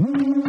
Mm-hmm.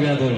cambiato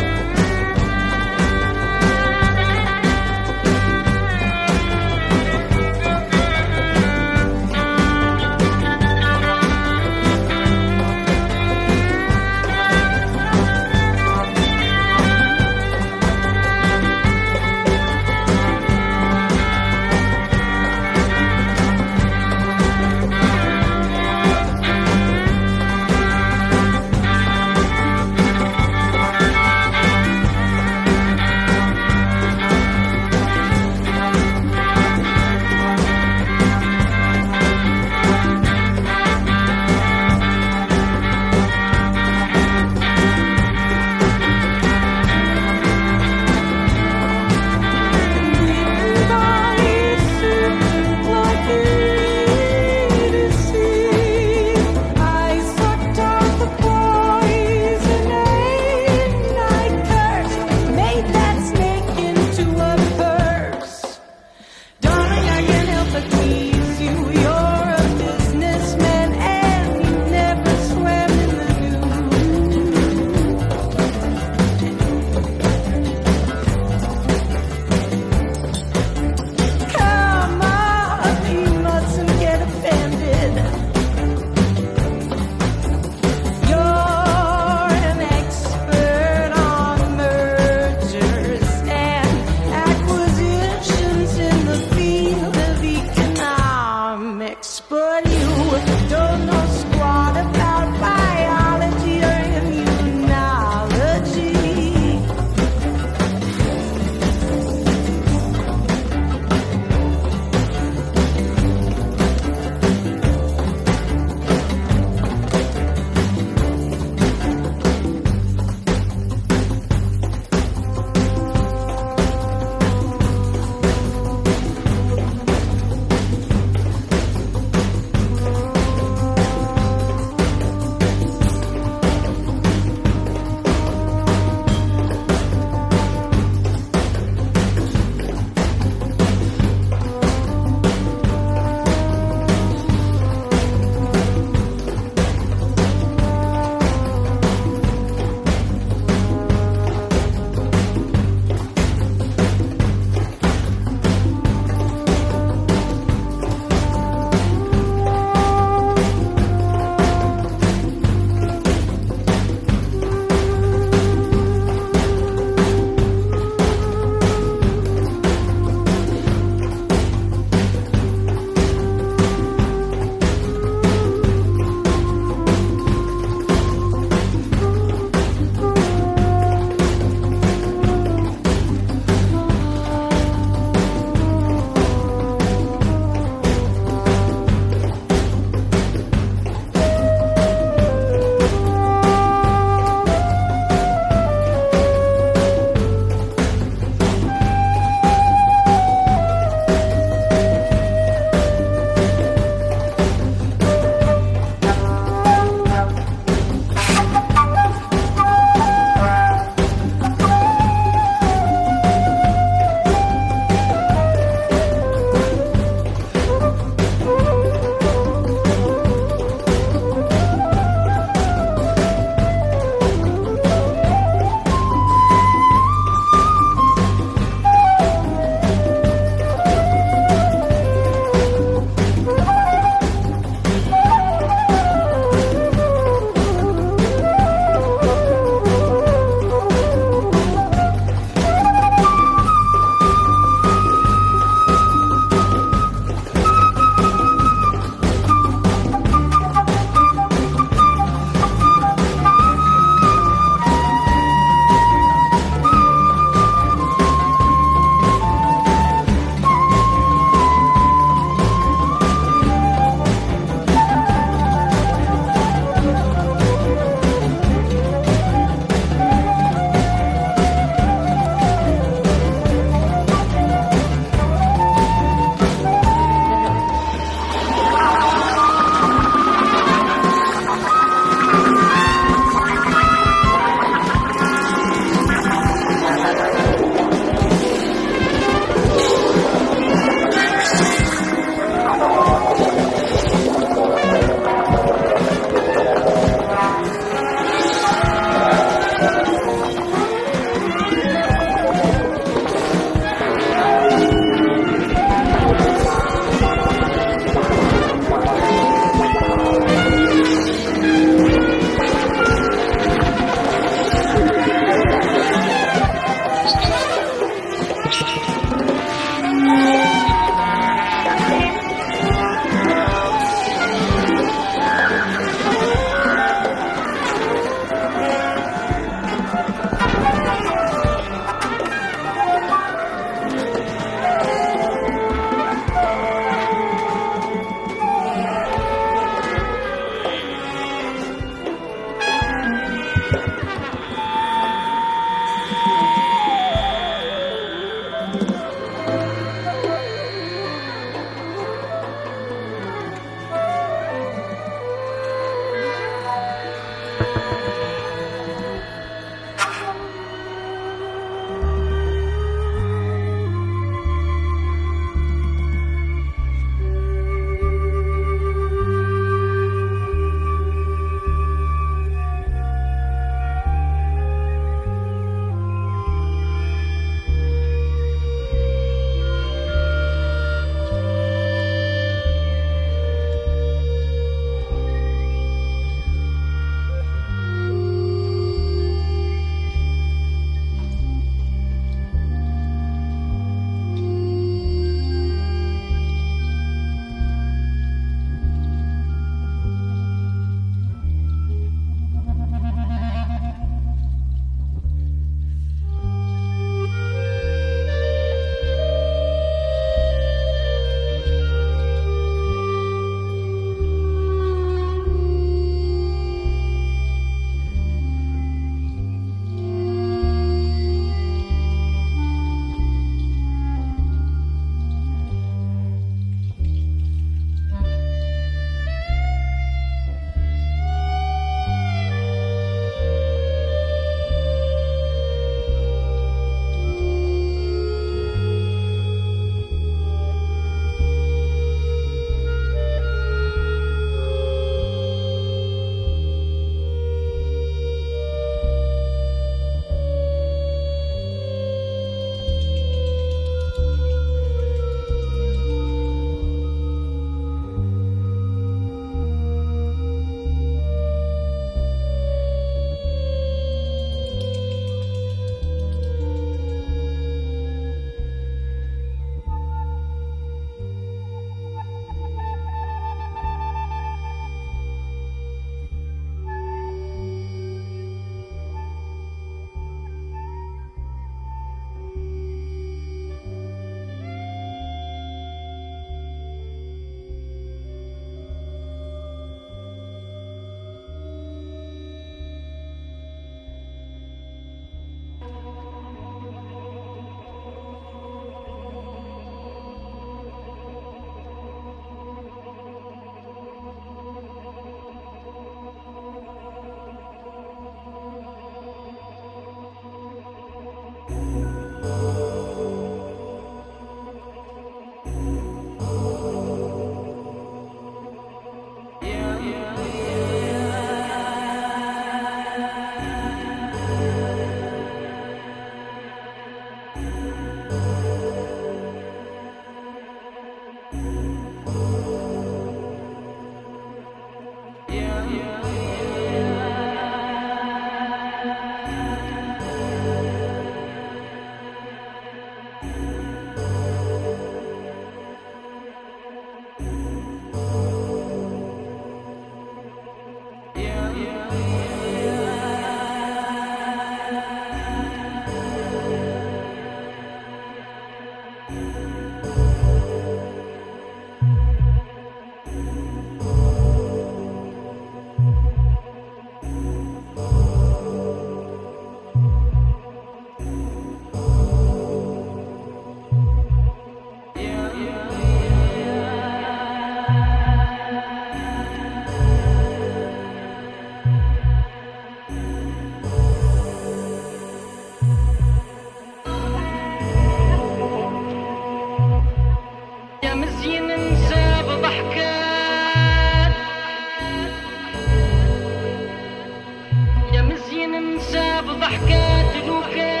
بضحكات نوكات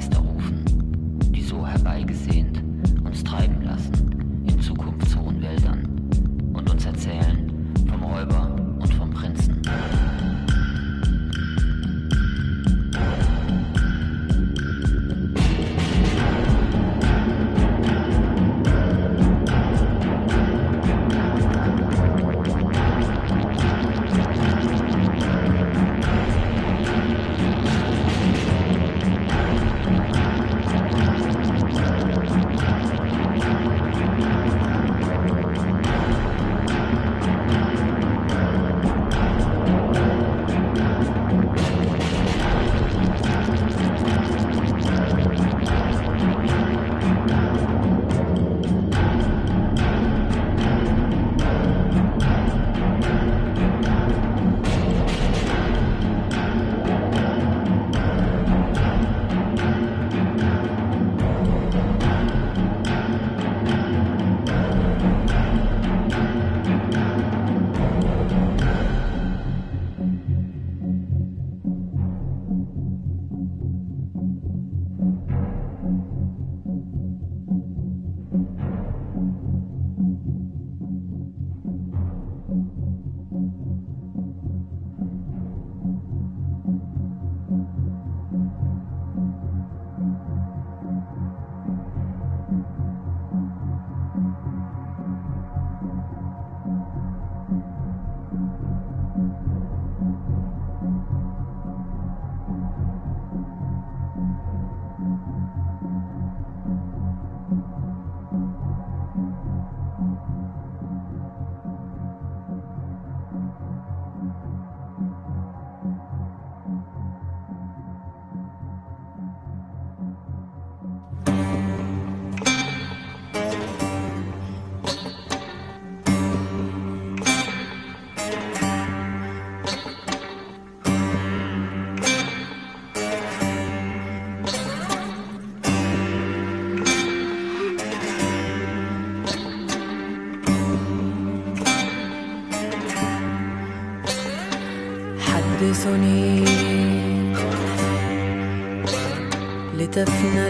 Geister rufen, die so herbeigesehnt uns treiben لتفنى